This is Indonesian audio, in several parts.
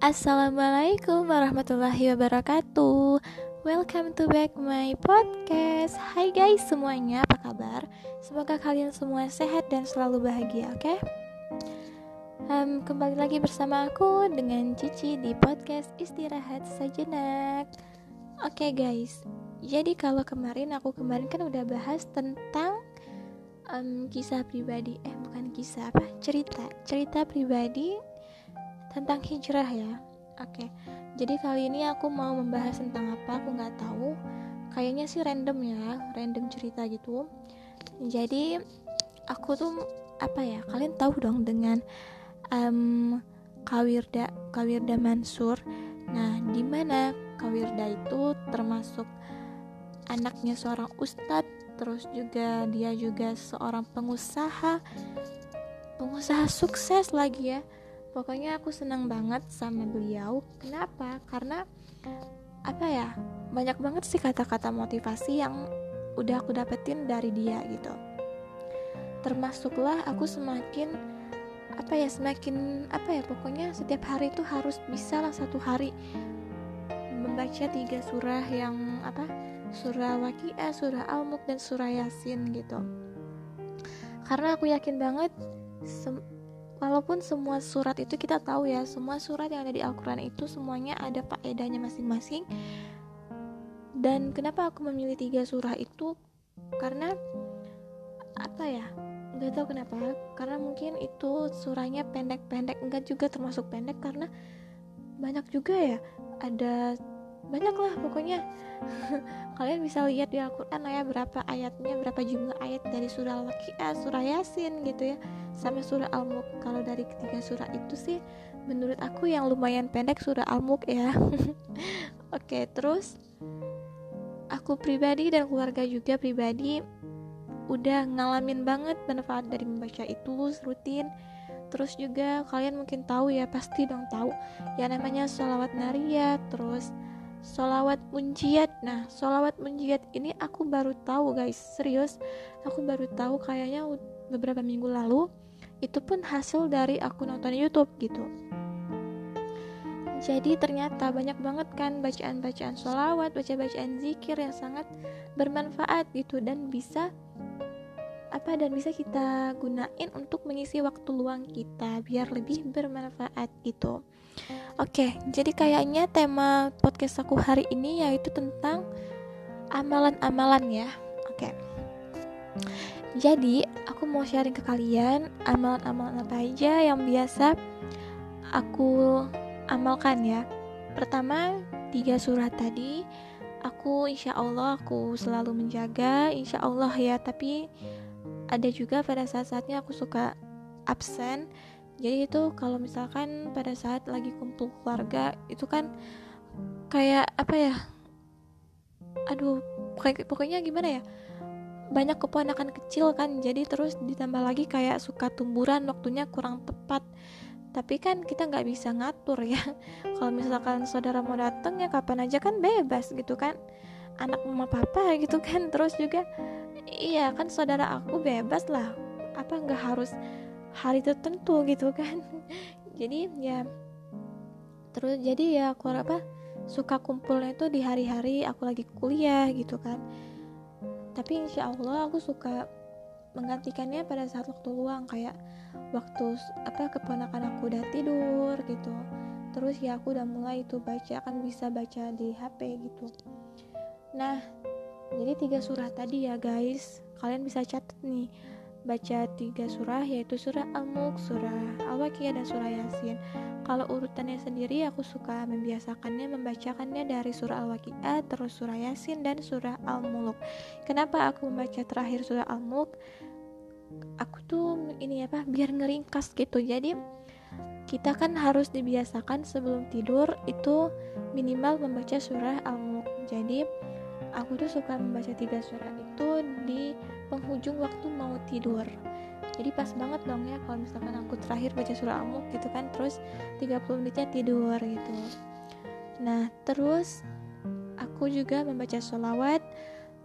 Assalamualaikum warahmatullahi wabarakatuh Welcome to back my podcast Hai guys semuanya, apa kabar? Semoga kalian semua sehat dan selalu bahagia, oke? Okay? Um, kembali lagi bersama aku dengan Cici di podcast Istirahat Sejenak Oke okay guys, jadi kalau kemarin aku kemarin kan udah bahas tentang um, kisah pribadi Eh bukan kisah apa, cerita Cerita pribadi tentang hijrah ya. Oke, jadi kali ini aku mau membahas tentang apa aku nggak tahu. Kayaknya sih random ya, random cerita gitu. Jadi aku tuh apa ya? Kalian tahu dong dengan um, Kawirda Kawirda Mansur. Nah, di mana Kawirda itu termasuk anaknya seorang ustadz, terus juga dia juga seorang pengusaha, pengusaha sukses lagi ya pokoknya aku senang banget sama beliau. Kenapa? Karena apa ya banyak banget sih kata-kata motivasi yang udah aku dapetin dari dia gitu. Termasuklah aku semakin apa ya semakin apa ya pokoknya setiap hari itu harus bisa lah satu hari membaca tiga surah yang apa surah waqiah surah al-mulk dan surah yasin gitu. Karena aku yakin banget walaupun semua surat itu kita tahu ya semua surat yang ada di Al-Quran itu semuanya ada faedahnya masing-masing. Dan kenapa aku memilih tiga surah itu? Karena apa ya? Nggak tahu kenapa. Karena mungkin itu surahnya pendek-pendek enggak juga termasuk pendek karena banyak juga ya. Ada banyak lah pokoknya. Kalian bisa lihat di Al-Quran ya berapa ayatnya berapa jumlah ayat dari surah Al-Waqiah surah Yasin gitu ya sampai surah Al-Mulk. Kalau dari ketiga surah itu sih menurut aku yang lumayan pendek surah Al-Mulk ya. Oke terus aku pribadi dan keluarga juga pribadi udah ngalamin banget manfaat dari membaca itu rutin. Terus juga kalian mungkin tahu ya pasti dong tahu ya namanya sholawat naria terus sholawat munjiat. Nah sholawat munjiat ini aku baru tahu guys. Serius aku baru tahu kayaknya beberapa minggu lalu itu pun hasil dari aku nonton YouTube gitu. Jadi ternyata banyak banget kan bacaan-bacaan sholawat, baca-bacaan zikir yang sangat bermanfaat gitu dan bisa apa dan bisa kita gunain untuk mengisi waktu luang kita biar lebih bermanfaat gitu. Oke, jadi kayaknya tema podcast aku hari ini yaitu tentang amalan-amalan ya. Oke. Jadi, aku mau sharing ke kalian amalan-amalan apa aja yang biasa aku amalkan ya. Pertama, tiga surat tadi aku insya Allah aku selalu menjaga insya Allah ya tapi ada juga pada saat-saatnya aku suka absen. Jadi itu kalau misalkan pada saat lagi kumpul keluarga itu kan kayak apa ya aduh pokoknya gimana ya banyak keponakan kecil kan. Jadi terus ditambah lagi kayak suka tumburan waktunya kurang tepat. Tapi kan kita nggak bisa ngatur ya. Kalau misalkan saudara mau datang ya kapan aja kan bebas gitu kan. Anak mama papa gitu kan. Terus juga iya kan saudara aku bebas lah. Apa nggak harus hari tertentu gitu kan? Jadi ya terus jadi ya aku apa suka kumpulnya itu di hari-hari aku lagi kuliah gitu kan. Tapi insya Allah aku suka menggantikannya pada saat waktu luang kayak waktu apa keponakan aku udah tidur gitu. Terus ya aku udah mulai itu baca kan bisa baca di HP gitu. Nah jadi tiga surah tadi ya guys kalian bisa catat nih baca tiga surah yaitu surah Al-Mulk, surah Al-Waqiah dan surah Yasin. Kalau urutannya sendiri aku suka membiasakannya membacakannya dari surah Al-Waqiah terus surah Yasin dan surah Al-Mulk. Kenapa aku membaca terakhir surah Al-Mulk? Aku tuh ini apa biar ngeringkas gitu. Jadi kita kan harus dibiasakan sebelum tidur itu minimal membaca surah Al-Mulk. Jadi aku tuh suka membaca tiga surah itu di penghujung waktu mau tidur. Jadi pas banget dong ya kalau misalkan aku terakhir baca surah Al-Mulk gitu kan terus 30 menitnya tidur gitu. Nah terus aku juga membaca sholawat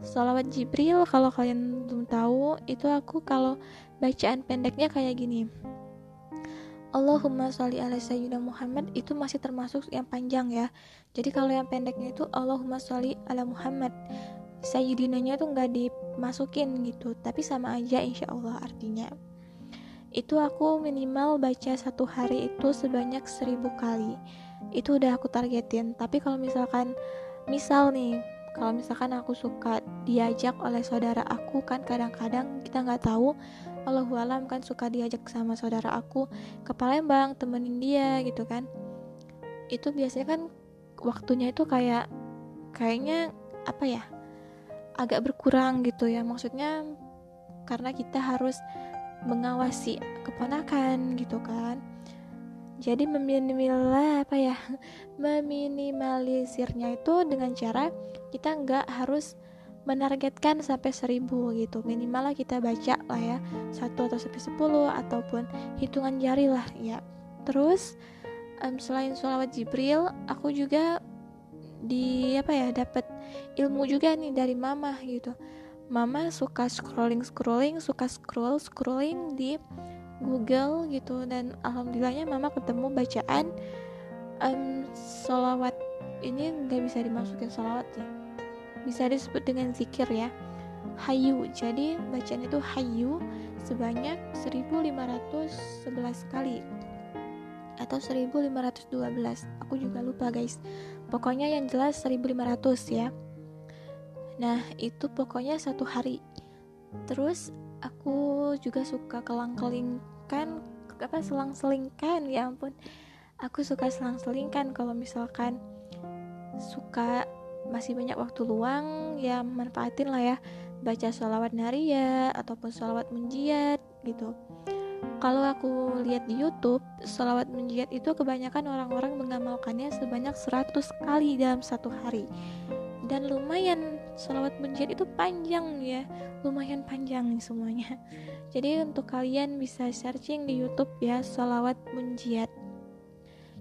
sholawat Jibril kalau kalian belum tahu itu aku kalau bacaan pendeknya kayak gini Allahumma sholli ala sayyidina Muhammad itu masih termasuk yang panjang ya. Jadi kalau yang pendeknya itu Allahumma sholli ala Muhammad. Sayyidinanya tuh nggak dimasukin gitu, tapi sama aja insya Allah artinya. Itu aku minimal baca satu hari itu sebanyak seribu kali. Itu udah aku targetin. Tapi kalau misalkan, misal nih, kalau misalkan aku suka diajak oleh saudara aku kan kadang-kadang kita nggak tahu Allahu alam kan suka diajak sama saudara aku ke Palembang temenin dia gitu kan. Itu biasanya kan waktunya itu kayak kayaknya apa ya agak berkurang gitu ya. Maksudnya karena kita harus mengawasi keponakan gitu kan. Jadi meminimal apa ya meminimalisirnya itu dengan cara kita nggak harus menargetkan sampai seribu gitu. Minimal lah kita baca lah ya satu atau sampai sepuluh ataupun hitungan jari lah ya. Terus um, selain sholawat Jibril aku juga di apa ya dapat ilmu juga nih dari mama gitu. Mama suka scrolling scrolling suka scroll scrolling di Google gitu. Dan alhamdulillahnya mama ketemu bacaan um, sholawat ini nggak bisa dimasukin sholawat ya bisa disebut dengan zikir ya. Hayu jadi bacaan itu hayu sebanyak 1511 kali atau 1512 aku juga lupa guys. Pokoknya yang jelas 1500 ya. Nah itu pokoknya satu hari. Terus aku juga suka kelang-kelingkan apa selang-selingkan. Ya ampun. Aku suka selang-selingkan kalau misalkan suka masih banyak waktu luang ya manfaatin lah ya. Baca sholawat naria ataupun sholawat menjiat gitu. Kalau aku lihat di YouTube sholawat menjiat itu kebanyakan orang-orang mengamalkannya sebanyak 100 kali dalam satu hari. Dan lumayan sholawat menjiat itu panjang ya. Lumayan panjang nih semuanya. Jadi untuk kalian bisa searching di YouTube ya sholawat menjiat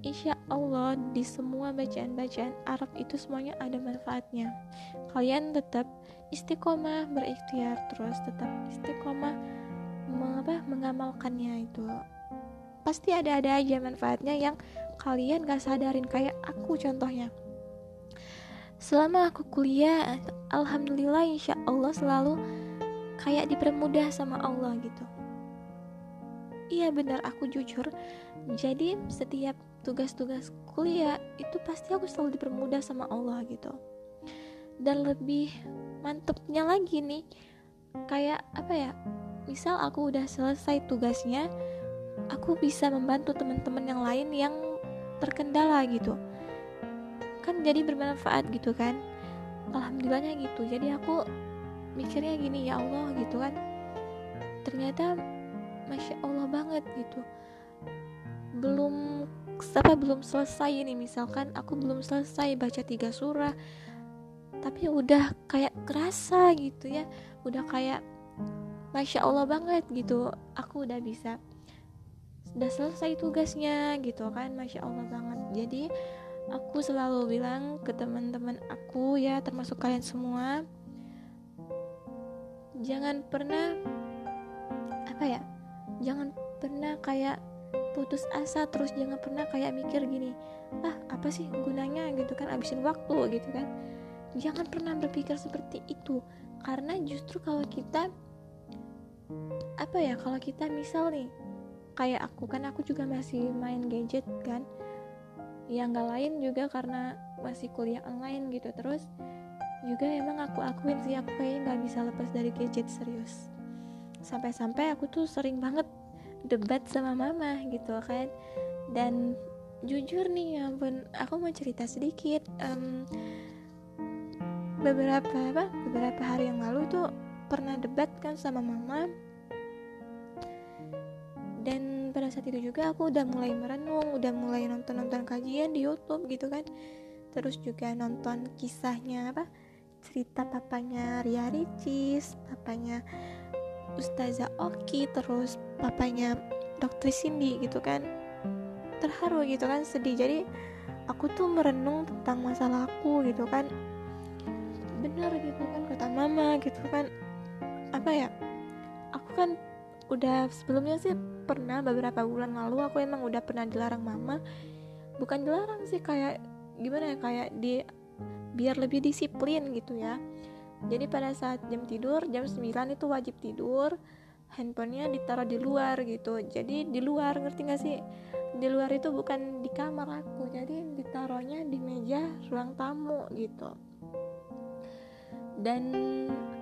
insya Allah di semua bacaan-bacaan Arab itu semuanya ada manfaatnya. Kalian tetap istiqomah berikhtiar terus tetap istiqomah mengapa mengamalkannya itu. Pasti ada-ada aja manfaatnya yang kalian gak sadarin kayak aku contohnya. Selama aku kuliah alhamdulillah insya Allah selalu kayak dipermudah sama Allah gitu. Iya benar aku jujur. Jadi setiap tugas-tugas kuliah itu pasti aku selalu dipermudah sama Allah gitu. Dan lebih mantepnya lagi nih kayak apa ya misal aku udah selesai tugasnya aku bisa membantu teman-teman yang lain yang terkendala gitu. Kan jadi bermanfaat gitu kan. Alhamdulillahnya gitu. Jadi aku mikirnya gini ya Allah gitu kan. Ternyata masya Allah banget gitu. Belum apa belum selesai ini. Misalkan aku belum selesai baca tiga surah tapi udah kayak kerasa gitu ya. Udah kayak masya allah banget gitu. Aku udah bisa sudah selesai tugasnya gitu kan masya allah banget. Jadi aku selalu bilang ke teman-teman aku ya termasuk kalian semua jangan pernah apa ya jangan pernah kayak putus asa terus jangan pernah kayak mikir gini ah apa sih gunanya? gitu kan abisin waktu gitu kan. Jangan pernah berpikir seperti itu karena justru kalau kita apa ya kalau kita misal nih kayak aku kan aku juga masih main gadget kan yang gak lain juga karena masih kuliah online gitu. Terus juga emang aku akuin sih aku kayaknya nggak bisa lepas dari gadget serius. Sampai-sampai aku tuh sering banget debat sama mama gitu kan. Dan jujur nih ya ampun aku mau cerita sedikit um, beberapa apa beberapa hari yang lalu tuh pernah debat kan sama mama. Dan pada saat itu juga aku udah mulai merenung udah mulai nonton nonton kajian di YouTube gitu kan. Terus juga nonton kisahnya apa cerita papanya Ria Ricis papanya Ustazah Oki terus papanya dokter Cindy gitu kan. Terharu gitu kan sedih. Jadi aku tuh merenung tentang masalah aku gitu kan. Benar gitu kan kata mama gitu kan. Apa ya aku kan udah sebelumnya sih pernah beberapa bulan lalu aku emang udah pernah dilarang mama. Bukan dilarang sih kayak gimana ya kayak di biar lebih disiplin gitu ya jadi pada saat jam tidur jam 9 itu wajib tidur handphonenya ditaruh di luar gitu. Jadi di luar ngerti gak sih? Di luar itu bukan di kamar aku jadi ditaruhnya di meja ruang tamu gitu. Dan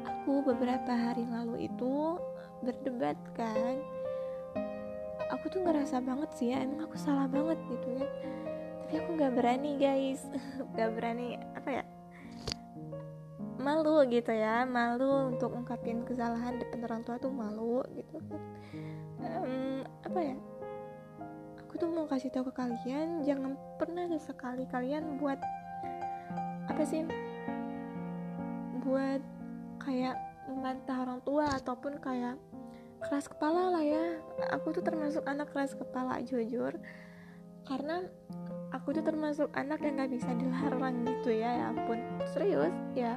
aku beberapa hari lalu itu berdebat kan. Aku tuh ngerasa banget sih ya emang aku salah banget gitu ya. Tapi aku nggak berani guys. Nggak berani apa ya malu gitu ya malu untuk ungkapin kesalahan depan orang tua tuh malu gitu um, apa ya? Aku tuh mau kasih tahu ke kalian jangan pernah sesekali kalian buat apa sih? Buat kayak membantah orang tua ataupun kayak keras kepala lah ya. Aku tuh termasuk anak keras kepala jujur. Karena aku tuh termasuk anak yang gak bisa dilarang gitu ya ya ampun. Serius ya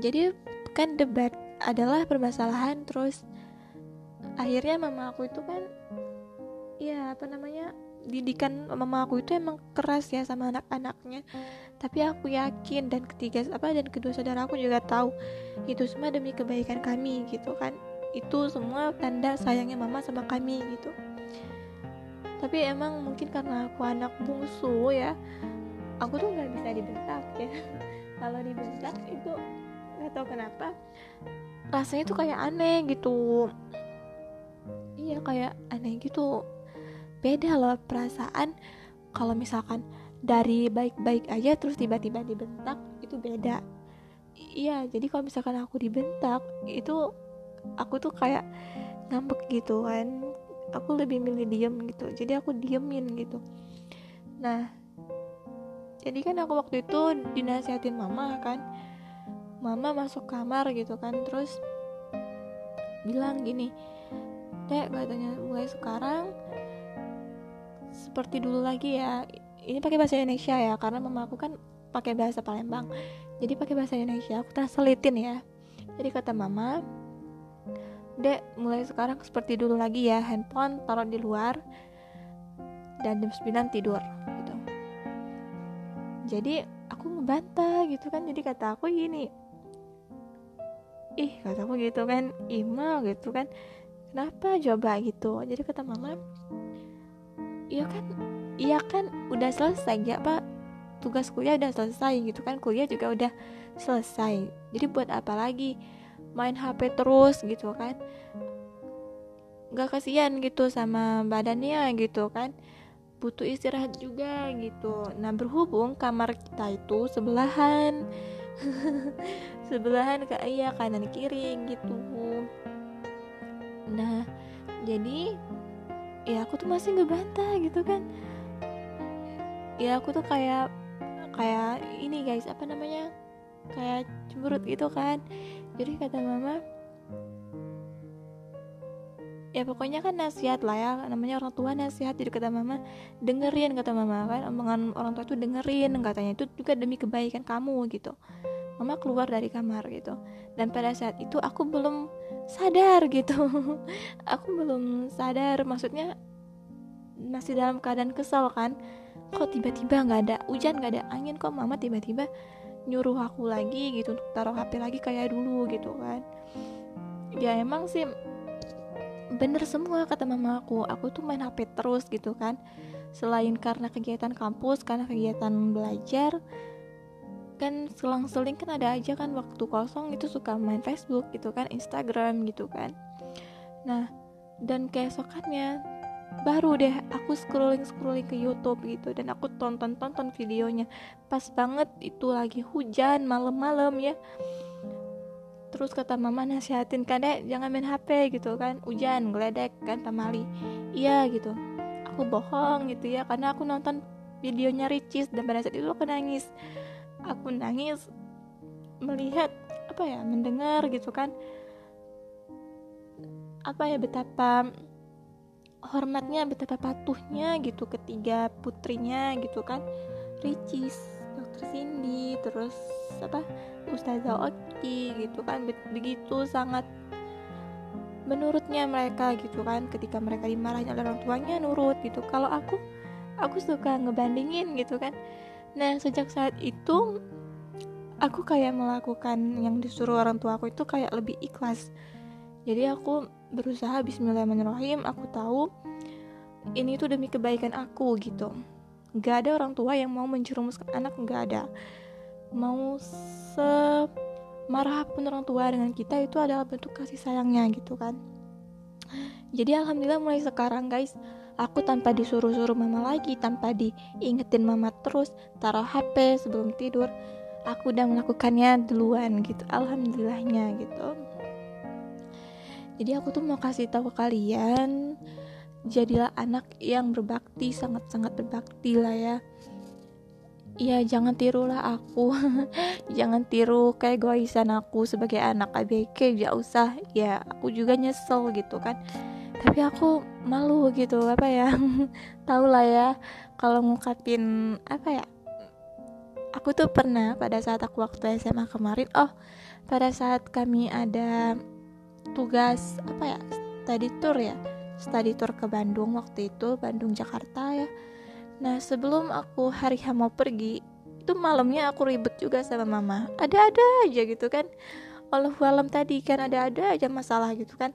jadi kan debat adalah permasalahan terus akhirnya mama aku itu kan ya apa namanya didikan mama aku itu emang keras ya sama anak-anaknya. Tapi aku yakin dan ketiga apa dan kedua saudara aku juga tahu itu semua demi kebaikan kami gitu kan. Itu semua tanda sayangnya mama sama kami gitu. Tapi emang mungkin karena aku anak bungsu ya aku tuh nggak bisa dibentak ya kalau dibentak itu nggak tahu kenapa rasanya tuh kayak aneh gitu. Iya kayak aneh gitu. Beda loh perasaan kalau misalkan dari baik-baik aja terus tiba-tiba dibentak itu beda. Iya jadi kalau misalkan aku dibentak itu aku tuh kayak ngambek gitu kan. Aku lebih milih diem gitu jadi aku diemin gitu. Nah jadi kan aku waktu itu dinasihatin mama kan. Mama masuk kamar gitu kan terus bilang gini dek katanya mulai sekarang seperti dulu lagi ya. Ini pakai bahasa Indonesia ya karena mama aku kan pakai bahasa Palembang. Jadi pakai bahasa Indonesia aku translatein ya. Jadi kata mama dek mulai sekarang seperti dulu lagi ya handphone taruh di luar dan jam 9 tidur jadi aku ngebantah gitu kan. Jadi kata aku gini ih kata aku gitu kan ima gitu kan. Kenapa coba? gitu. Jadi kata mama iya kan iya kan udah selesai ya pak. Tugas kuliah udah selesai gitu kan. Kuliah juga udah selesai. Jadi buat apa lagi? Main HP terus gitu kan. Gak kasihan gitu sama badannya gitu kan butuh istirahat juga gitu. Nah berhubung kamar kita itu sebelahan. Sebelahan ke iya kanan kiri gitu. Nah jadi ya aku tuh masih ngebantah gitu kan. Ya aku tuh kayak kayak ini guys apa namanya? Kayak cemberut gitu kan. Jadi kata mama ya pokoknya kan nasihat lah ya namanya orang tua nasihat. Jadi kata mama dengerin kata mama kan. Omongan orang tua itu dengerin katanya. Itu juga demi kebaikan kamu gitu. Mama keluar dari kamar gitu. Dan pada saat itu aku belum sadar gitu. Aku belum sadar. Maksudnya masih dalam keadaan kesal kan. Kok tiba-tiba nggak ada hujan nggak ada angin kok mama tiba-tiba nyuruh aku lagi gitu untuk taruh HP lagi kayak dulu gitu kan. Ya emang sih bener semua kata mama aku. Aku tuh main HP terus gitu kan. Selain karena kegiatan kampus karena kegiatan belajar kan selang-seling kan ada aja kan waktu kosong itu suka main Facebook gitu kan Instagram gitu kan. Nah dan keesokannya baru deh aku scrolling scrolling ke YouTube gitu dan aku tonton tonton videonya. Pas banget itu lagi hujan malam-malam ya terus kata mama nasihatin kadek jangan main HP gitu kan. Hujan geledek kan pamali iya gitu. Aku bohong gitu ya karena aku nonton videonya Ricis dan pada saat itu aku nangis. Aku nangis melihat apa ya mendengar gitu kan apa ya betapa hormatnya betapa patuhnya gitu ketiga putrinya gitu kan Ricis dokter Cindy terus apa Ustazah Oki gitu kan begitu sangat menurutnya mereka gitu kan ketika mereka dimarahin oleh orang tuanya nurut gitu. Kalau aku aku suka ngebandingin gitu kan. Nah sejak saat itu aku kayak melakukan yang disuruh orang tua aku itu kayak lebih ikhlas. Jadi aku berusaha Bismillahirrahmanirrahim aku tahu ini tuh demi kebaikan aku gitu Gak ada orang tua yang mau menjerumuskan anak Gak ada. Mau semarah pun orang tua dengan kita Itu adalah bentuk kasih sayangnya gitu kan. Jadi alhamdulillah mulai sekarang guys Aku tanpa disuruh-suruh mama lagi Tanpa diingetin mama terus Taruh HP sebelum tidur Aku udah melakukannya duluan gitu Alhamdulillahnya gitu. Jadi aku tuh mau kasih tahu ke kalian jadilah anak yang berbakti sangat-sangat berbakti lah ya. Ya jangan tirulah aku. Jangan tiru kayak goisan aku sebagai anak ABK gak usah. Ya aku juga nyesel gitu kan. Tapi aku malu gitu apa ya? Tau lah ya kalau ngungkapin apa ya? Aku tuh pernah pada saat aku waktu SMA kemarin oh pada saat kami ada tugas apa ya tadi tour ya study tour ke Bandung waktu itu Bandung Jakarta ya. Nah sebelum aku hari H mau pergi itu malamnya aku ribet juga sama mama. Ada-ada aja gitu kan. Alam tadi kan ada-ada aja masalah gitu kan.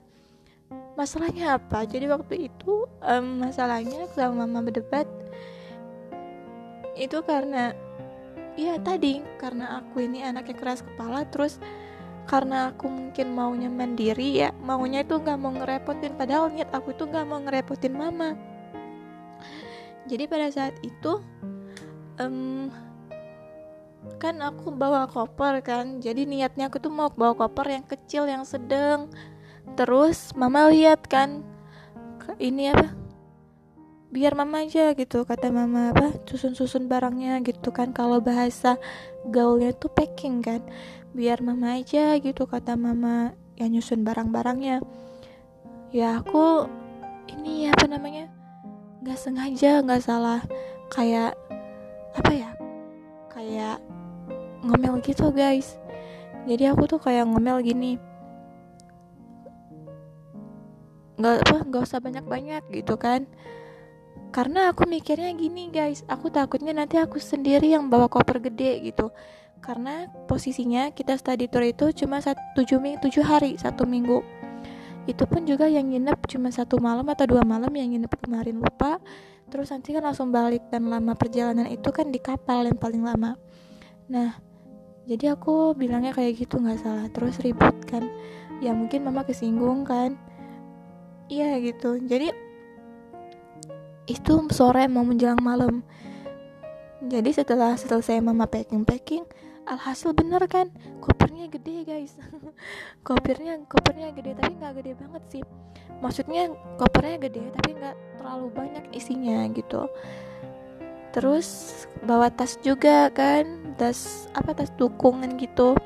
Masalahnya apa? Jadi waktu itu um, masalahnya sama mama berdebat. Itu karena ya tadi karena aku ini anaknya keras kepala terus karena aku mungkin maunya mandiri ya maunya itu nggak mau ngerepotin padahal niat aku itu nggak mau ngerepotin mama. Jadi pada saat itu um, kan aku bawa koper kan jadi niatnya aku tuh mau bawa koper yang kecil yang sedang. Terus mama lihat kan ini apa biar mama aja gitu kata mama apa susun-susun barangnya gitu kan. Kalau bahasa gaulnya tuh packing kan. Biar mama aja gitu kata mama yang nyusun barang-barangnya. Ya aku ini apa namanya nggak sengaja nggak salah. Kayak apa ya kayak ngomel gitu guys. Jadi aku tuh kayak ngomel gini. Nggak apa nggak usah banyak-banyak gitu kan karena aku mikirnya gini guys. Aku takutnya nanti aku sendiri yang bawa koper gede gitu. Karena posisinya kita study tour itu cuma tujuh tujuh hari satu minggu. Itu pun juga yang nginep cuma satu malam atau dua malam yang nginep kemarin lupa. Terus nanti kan langsung balik dan lama perjalanan itu kan di kapal yang paling lama. Nah jadi aku bilangnya kayak gitu nggak salah. Terus ribut kan. Ya mungkin mama kesinggung kan. Iya gitu. Jadi itu sore mau menjelang malam. Jadi setelah selesai mama packing packing alhasil bener kan? Kopernya gede guys. Kopernya kopernya gede tapi nggak gede banget sih. Maksudnya kopernya gede tapi nggak terlalu banyak isinya gitu. Terus bawa tas juga kan? Tas apa tas dukungan gitu.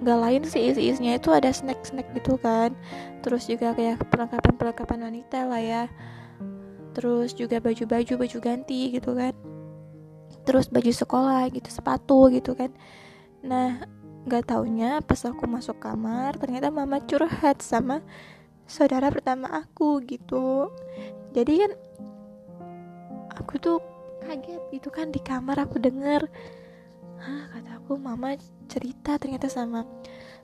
Nggak lain sih isi isinya itu ada snack snack gitu kan? Terus juga kayak perlengkapan perlengkapan wanita lah ya terus juga baju-baju baju ganti gitu kan. Terus baju sekolah gitu sepatu gitu kan. Nah nggak taunya pas aku masuk kamar ternyata mama curhat sama saudara pertama aku gitu. Jadi kan aku tuh kaget gitu kan di kamar aku denger. Hah, kata aku mama cerita ternyata sama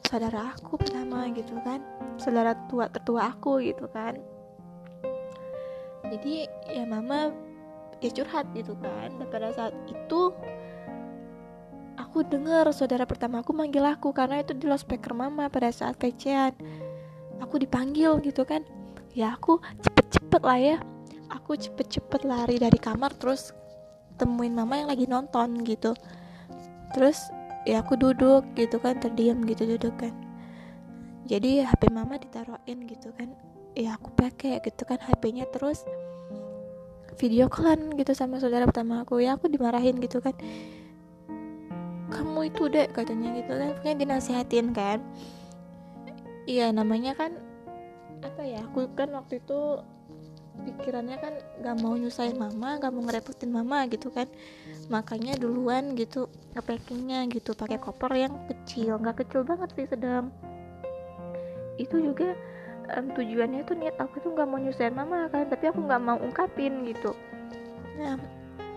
saudara aku pertama gitu kan. Saudara tua tertua aku gitu kan jadi ya mama ya curhat gitu kan. Dan pada saat itu aku dengar saudara pertama aku manggil aku karena itu di loudspeaker mama pada saat kecean. Aku dipanggil gitu kan. Ya aku cepet-cepet lah ya. Aku cepet-cepet lari dari kamar terus temuin mama yang lagi nonton gitu. Terus ya aku duduk gitu kan terdiam gitu duduk kan. Jadi HP mama ditaruhin gitu kan. Ya aku pakai gitu kan HP-nya terus video callan gitu sama saudara pertama aku. Ya aku dimarahin gitu kan. Kamu itu deh katanya gitu kan. Kayak dinasihatin kan. Iya namanya kan apa ya aku kan waktu itu pikirannya kan gak mau nyusahin mama gak mau ngerepotin mama gitu kan. Makanya duluan gitu ngepackingnya gitu pakai koper yang kecil. Nggak kecil banget sih sedang. Itu juga um, tujuannya tuh niat aku tuh nggak mau nyusahin mama kan tapi aku nggak mau ungkapin gitu. Nah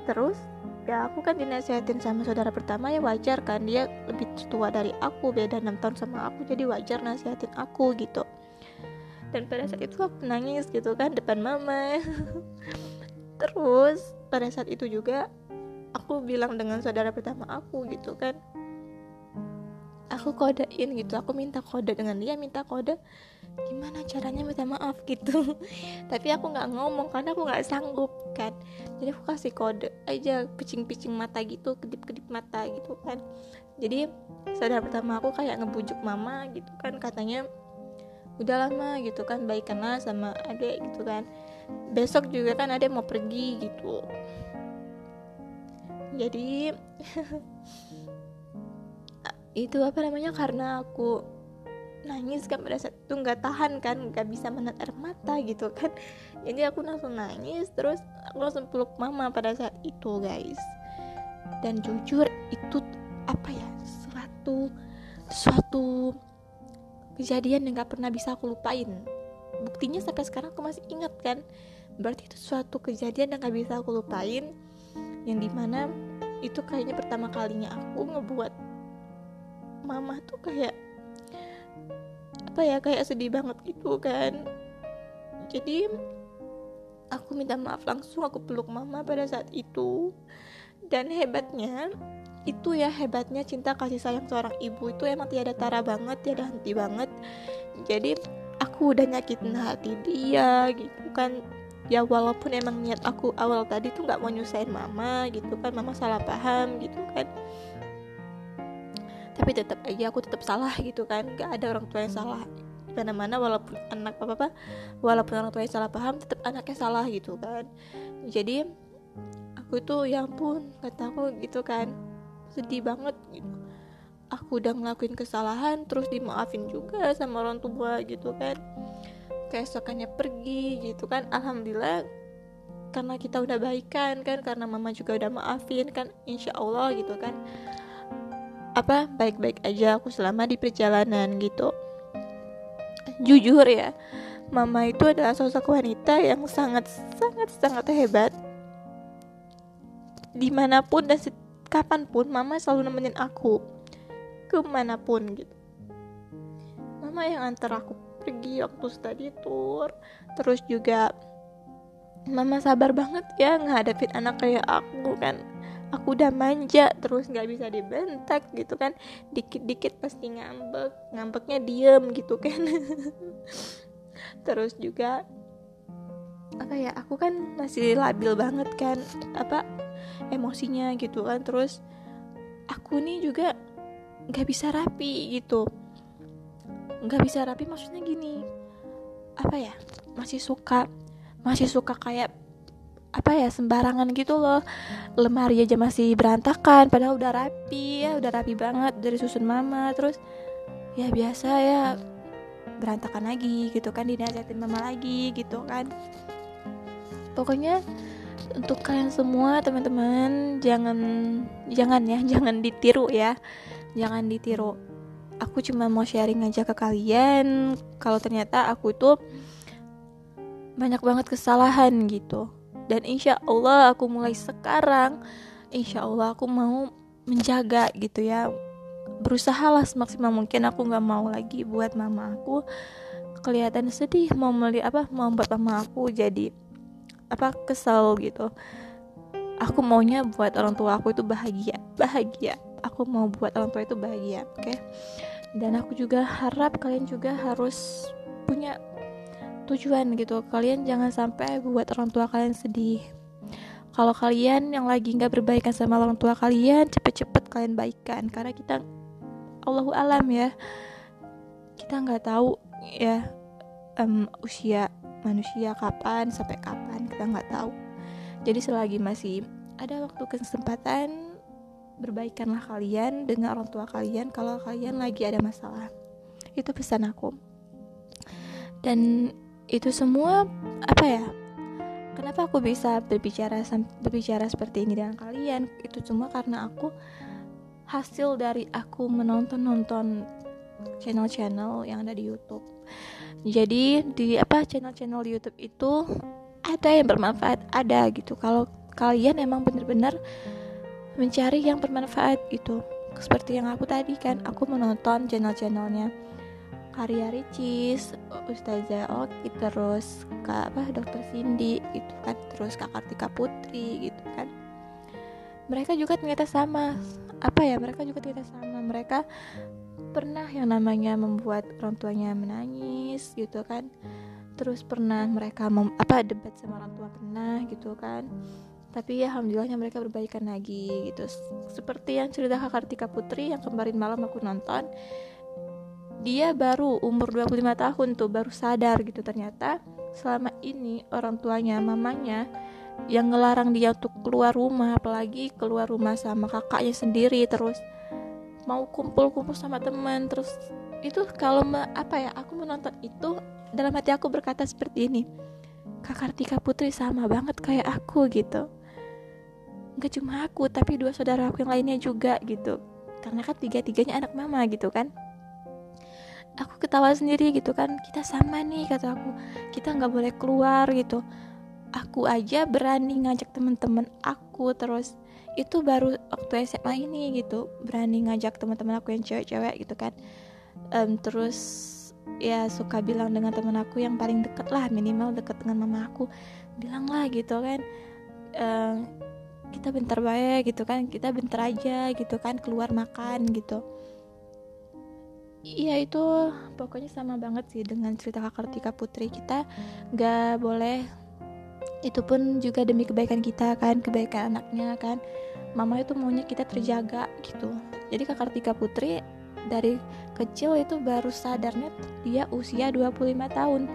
terus ya aku kan dinasihatin sama saudara pertama ya wajar kan dia lebih tua dari aku beda enam tahun sama aku jadi wajar nasihatin aku gitu. Dan pada saat itu aku nangis gitu kan depan mama. Terus pada saat itu juga aku bilang dengan saudara pertama aku gitu kan. Aku kodein gitu aku minta kode dengan dia minta kode gimana caranya minta maaf gitu? Tapi aku nggak ngomong karena aku nggak sanggup kan? Jadi aku kasih kode aja picing-picing mata gitu kedip-kedip mata gitu kan? Jadi saudara pertama aku kayak ngebujuk mama gitu kan? Katanya udah lama gitu kan? Baikanlah sama adek gitu kan? Besok juga kan adek mau pergi gitu. Jadi itu apa namanya? Karena aku nangis kan pada saat itu nggak tahan kan nggak bisa menahan air mata gitu kan. Jadi aku langsung nangis terus aku langsung peluk mama pada saat itu guys. Dan jujur itu apa ya suatu suatu kejadian yang nggak pernah bisa aku lupain. Buktinya sampai sekarang aku masih ingat kan. Berarti itu suatu kejadian yang nggak bisa aku lupain yang di mana itu kayaknya pertama kalinya aku ngebuat mama tuh kayak apa ya kayak sedih banget gitu kan. Jadi aku minta maaf langsung aku peluk mama pada saat itu. Dan hebatnya itu ya hebatnya cinta kasih sayang seorang ibu itu emang tiada tara banget tiada henti banget. Jadi aku udah nyakitin hati dia gitu kan. Ya walaupun emang niat aku awal tadi tuh nggak mau nyusahin mama gitu kan mama salah paham gitu kan tapi tetap aja aku tetap salah gitu kan. Gak ada orang tua yang salah. Mana-mana walaupun anak apa apa walaupun orang tua yang salah paham tetap anaknya salah gitu kan. Jadi aku tuh ya ampun kata aku gitu kan. Sedih banget gitu. Aku udah ngelakuin kesalahan terus dimaafin juga sama orang tua gitu kan. Keesokannya pergi gitu kan. Alhamdulillah karena kita udah baikan kan. Karena mama juga udah maafin kan insya Allah gitu kan apa baik-baik aja aku selama di perjalanan gitu. Jujur ya mama itu adalah sosok wanita yang sangat sangat sangat hebat. Di mana pun dan kapan pun mama selalu nemenin aku. Ke mana pun gitu. Mama yang antar aku pergi waktu study tour terus juga mama sabar banget ya ngadepin anak kayak aku kan aku udah manja terus nggak bisa dibentak gitu kan. Dikit-dikit pasti ngambek ngambeknya diem gitu kan. Terus juga apa ya aku kan masih labil banget kan apa emosinya gitu kan. Terus aku nih juga nggak bisa rapi gitu. Nggak bisa rapi maksudnya gini apa ya masih suka masih suka kayak apa ya sembarangan gitu loh. Lemari aja masih berantakan padahal udah rapi ya udah rapi banget dari susun mama terus ya biasa ya berantakan lagi gitu kan dinasihatin mama lagi gitu kan. Pokoknya untuk kalian semua teman-teman jangan jangan ya jangan ditiru ya. Jangan ditiru. Aku cuma mau sharing aja ke kalian kalau ternyata aku tuh banyak banget kesalahan gitu dan insya Allah aku mulai sekarang insya Allah aku mau menjaga gitu ya. Berusaha lah semaksimal mungkin aku nggak mau lagi buat mama aku kelihatan sedih mau melihat apa mau buat mama aku jadi apa kesel gitu. Aku maunya buat orang tua aku itu bahagia bahagia. Aku mau buat orang tua itu bahagia oke? Okay? dan aku juga harap kalian juga harus punya tujuan gitu. Kalian jangan sampai buat orang tua kalian sedih. Kalau kalian yang lagi nggak berbaikan sama orang tua kalian cepet-cepet kalian baikan. Karena kita Allahu alam ya. Kita nggak tahu ya um, usia manusia kapan sampai kapan kita nggak tahu. Jadi selagi masih ada waktu kesempatan berbaikanlah kalian dengan orang tua kalian kalau kalian lagi ada masalah. Itu pesan aku. Dan itu semua apa ya kenapa aku bisa berbicara berbicara seperti ini dengan kalian? Itu semua karena aku hasil dari aku menonton nonton channel-channel yang ada di YouTube. Jadi di apa channel-channel di YouTube itu ada yang bermanfaat ada gitu. Kalau kalian emang bener-bener mencari yang bermanfaat gitu seperti yang aku tadi kan aku menonton channel-channelnya Karya Ricis, Ustazah Oki, terus Kak apa Dokter Cindy gitu kan, terus Kak Kartika Putri gitu kan. Mereka juga ternyata sama. Apa ya? Mereka juga ternyata sama. Mereka pernah yang namanya membuat orang tuanya menangis gitu kan. Terus pernah mereka mem, apa debat sama orang tua pernah gitu kan tapi ya alhamdulillahnya mereka berbaikan lagi gitu seperti yang cerita Kak Kartika Putri yang kemarin malam aku nonton dia baru umur 25 tahun tuh baru sadar gitu. Ternyata selama ini orang tuanya mamanya yang ngelarang dia untuk keluar rumah apalagi keluar rumah sama kakaknya sendiri terus mau kumpul-kumpul sama teman terus itu kalau apa ya aku menonton itu dalam hati aku berkata seperti ini Kak Kartika Putri sama banget kayak aku gitu. Nggak cuma aku tapi dua saudara aku yang lainnya juga gitu. Karena kan tiga tiganya anak mama gitu kan aku ketawa sendiri gitu kan. Kita sama nih kata aku. Kita nggak boleh keluar gitu. Aku aja berani ngajak teman-teman aku terus. Itu baru waktu SMA ini gitu. Berani ngajak teman-teman aku yang cewek-cewek gitu kan. Um, terus ya suka bilang dengan teman aku yang paling deket lah minimal deket dengan mama aku. Bilang lah gitu kan. Um, kita bentar baik gitu kan. Kita bentar aja gitu kan keluar makan gitu Iya itu pokoknya sama banget sih dengan cerita Kak Kartika Putri. Kita nggak boleh itu pun juga demi kebaikan kita kan kebaikan anaknya kan. Mama itu maunya kita terjaga gitu. Jadi Kak Kartika Putri dari kecil itu baru sadarnya dia usia 25 tahun.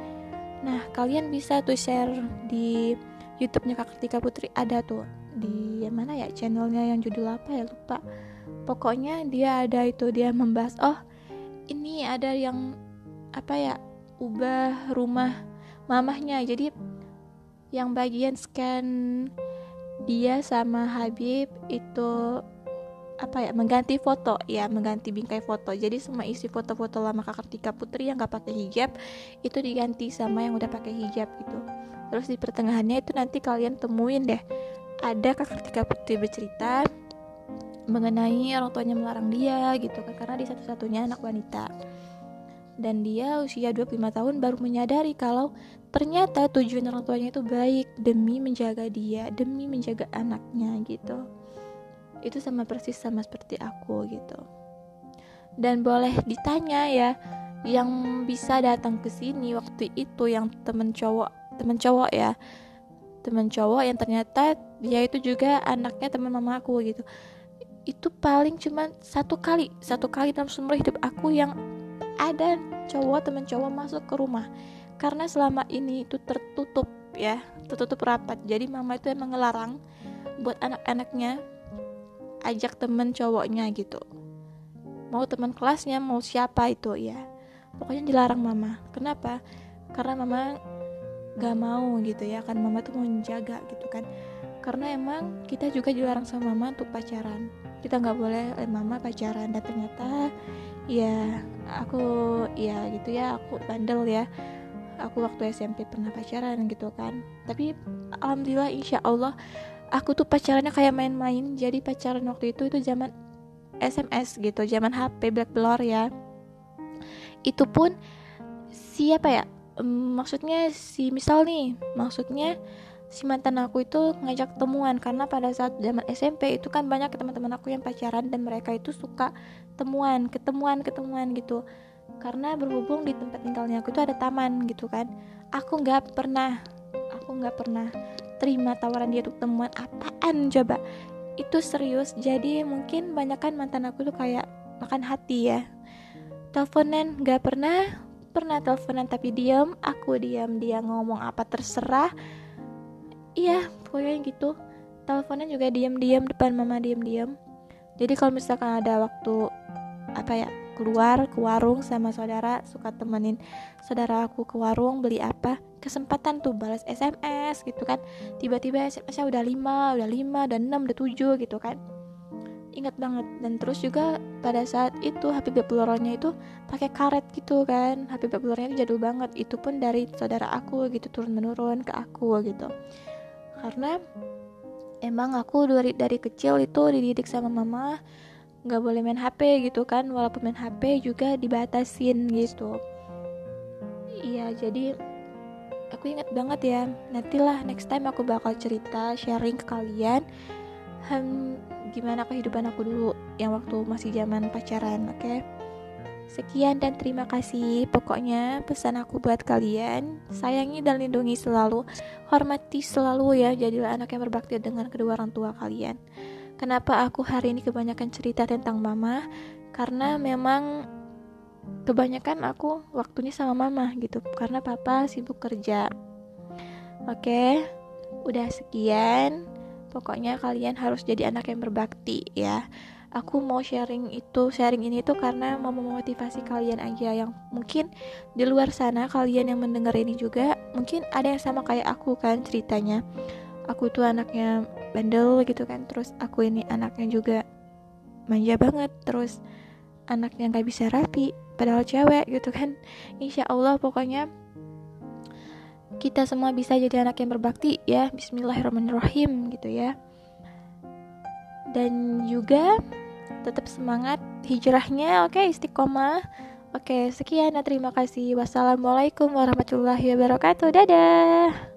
Nah kalian bisa tuh share di YouTube-nya Kak Kartika Putri. Ada tuh di mana ya? Channelnya yang judul apa ya? Lupa. Pokoknya dia ada itu dia membahas oh ini ada yang apa ya ubah rumah mamahnya. Jadi yang bagian scan dia sama Habib itu apa ya mengganti foto. Ya mengganti bingkai foto. Jadi semua isi foto-foto lama kakak Tika Putri yang gak pakai hijab itu diganti sama yang udah pakai hijab gitu. Terus di pertengahannya itu nanti kalian temuin deh ada kakak Tika Putri bercerita mengenai orang tuanya melarang dia gitu kan. Karena dia satu-satunya anak wanita. Dan dia usia 25 tahun baru menyadari kalau ternyata tujuan orang tuanya itu baik demi menjaga dia demi menjaga anaknya gitu. Itu sama persis sama seperti aku gitu. Dan boleh ditanya ya yang bisa datang ke sini waktu itu yang temen cowok temen cowok ya. Temen cowok yang ternyata dia itu juga anaknya teman mama aku gitu itu paling cuma satu kali satu kali dalam seumur hidup aku yang ada cowok teman cowok masuk ke rumah. Karena selama ini itu tertutup ya tertutup rapat. Jadi mama itu emang ngelarang buat anak-anaknya ajak temen cowoknya gitu. Mau teman kelasnya mau siapa itu ya. Pokoknya dilarang mama. Kenapa? Karena mama gak mau gitu ya kan mama tuh mau menjaga gitu kan. Karena emang kita juga dilarang sama mama untuk pacaran kita nggak boleh eh, mama pacaran. Dan ternyata ya aku ya gitu ya aku bandel ya. Aku waktu SMP pernah pacaran gitu kan. Tapi alhamdulillah insya Allah aku tuh pacarannya kayak main-main. Jadi pacaran waktu itu itu zaman SMS gitu zaman HP Blackberry ya. Itu pun siapa ya maksudnya si misal nih maksudnya si mantan aku itu ngajak temuan karena pada saat zaman SMP itu kan banyak teman-teman aku yang pacaran dan mereka itu suka temuan ketemuan ketemuan gitu. Karena berhubung di tempat tinggalnya aku itu ada taman gitu kan aku nggak pernah aku nggak pernah terima tawaran dia untuk temuan apaan coba. Itu serius jadi mungkin banyak kan mantan aku tuh kayak makan hati ya. Teleponan nggak pernah pernah teleponan tapi diam aku diam dia ngomong apa terserah iya pokoknya gitu. Teleponnya juga diam-diam depan mama diam-diam jadi kalau misalkan ada waktu apa ya keluar ke warung sama saudara suka temenin saudara aku ke warung beli apa kesempatan tuh balas SMS gitu kan. Tiba-tiba SMS-nya udah 5, udah 5, udah 6, udah 7 gitu kan. Ingat banget. Dan terus juga pada saat itu HP Babuloronya itu pakai karet gitu kan. HP Babuloronya itu jadul banget. Itu pun dari saudara aku gitu turun menurun ke aku gitu karena emang aku dari dari kecil itu dididik sama mama nggak boleh main HP gitu kan walaupun main HP juga dibatasin gitu iya jadi aku ingat banget ya nantilah next time aku bakal cerita sharing ke kalian hmm, gimana kehidupan aku dulu yang waktu masih zaman pacaran oke okay? Sekian dan terima kasih. Pokoknya pesan aku buat kalian, sayangi dan lindungi selalu, hormati selalu ya, jadilah anak yang berbakti dengan kedua orang tua kalian. Kenapa aku hari ini kebanyakan cerita tentang mama? Karena memang kebanyakan aku waktunya sama mama gitu, karena papa sibuk kerja. Oke, udah sekian. Pokoknya kalian harus jadi anak yang berbakti ya. Aku mau sharing itu, sharing ini tuh karena mau memotivasi kalian aja yang mungkin di luar sana kalian yang mendengar ini juga mungkin ada yang sama kayak aku kan ceritanya. Aku tuh anaknya bandel gitu kan, terus aku ini anaknya juga manja banget, terus anaknya nggak bisa rapi, padahal cewek gitu kan. Insya Allah pokoknya kita semua bisa jadi anak yang berbakti ya Bismillahirrahmanirrahim gitu ya dan juga tetap semangat hijrahnya oke okay, istiqomah. Oke okay, sekian terima kasih. Wassalamualaikum warahmatullahi wabarakatuh. Dadah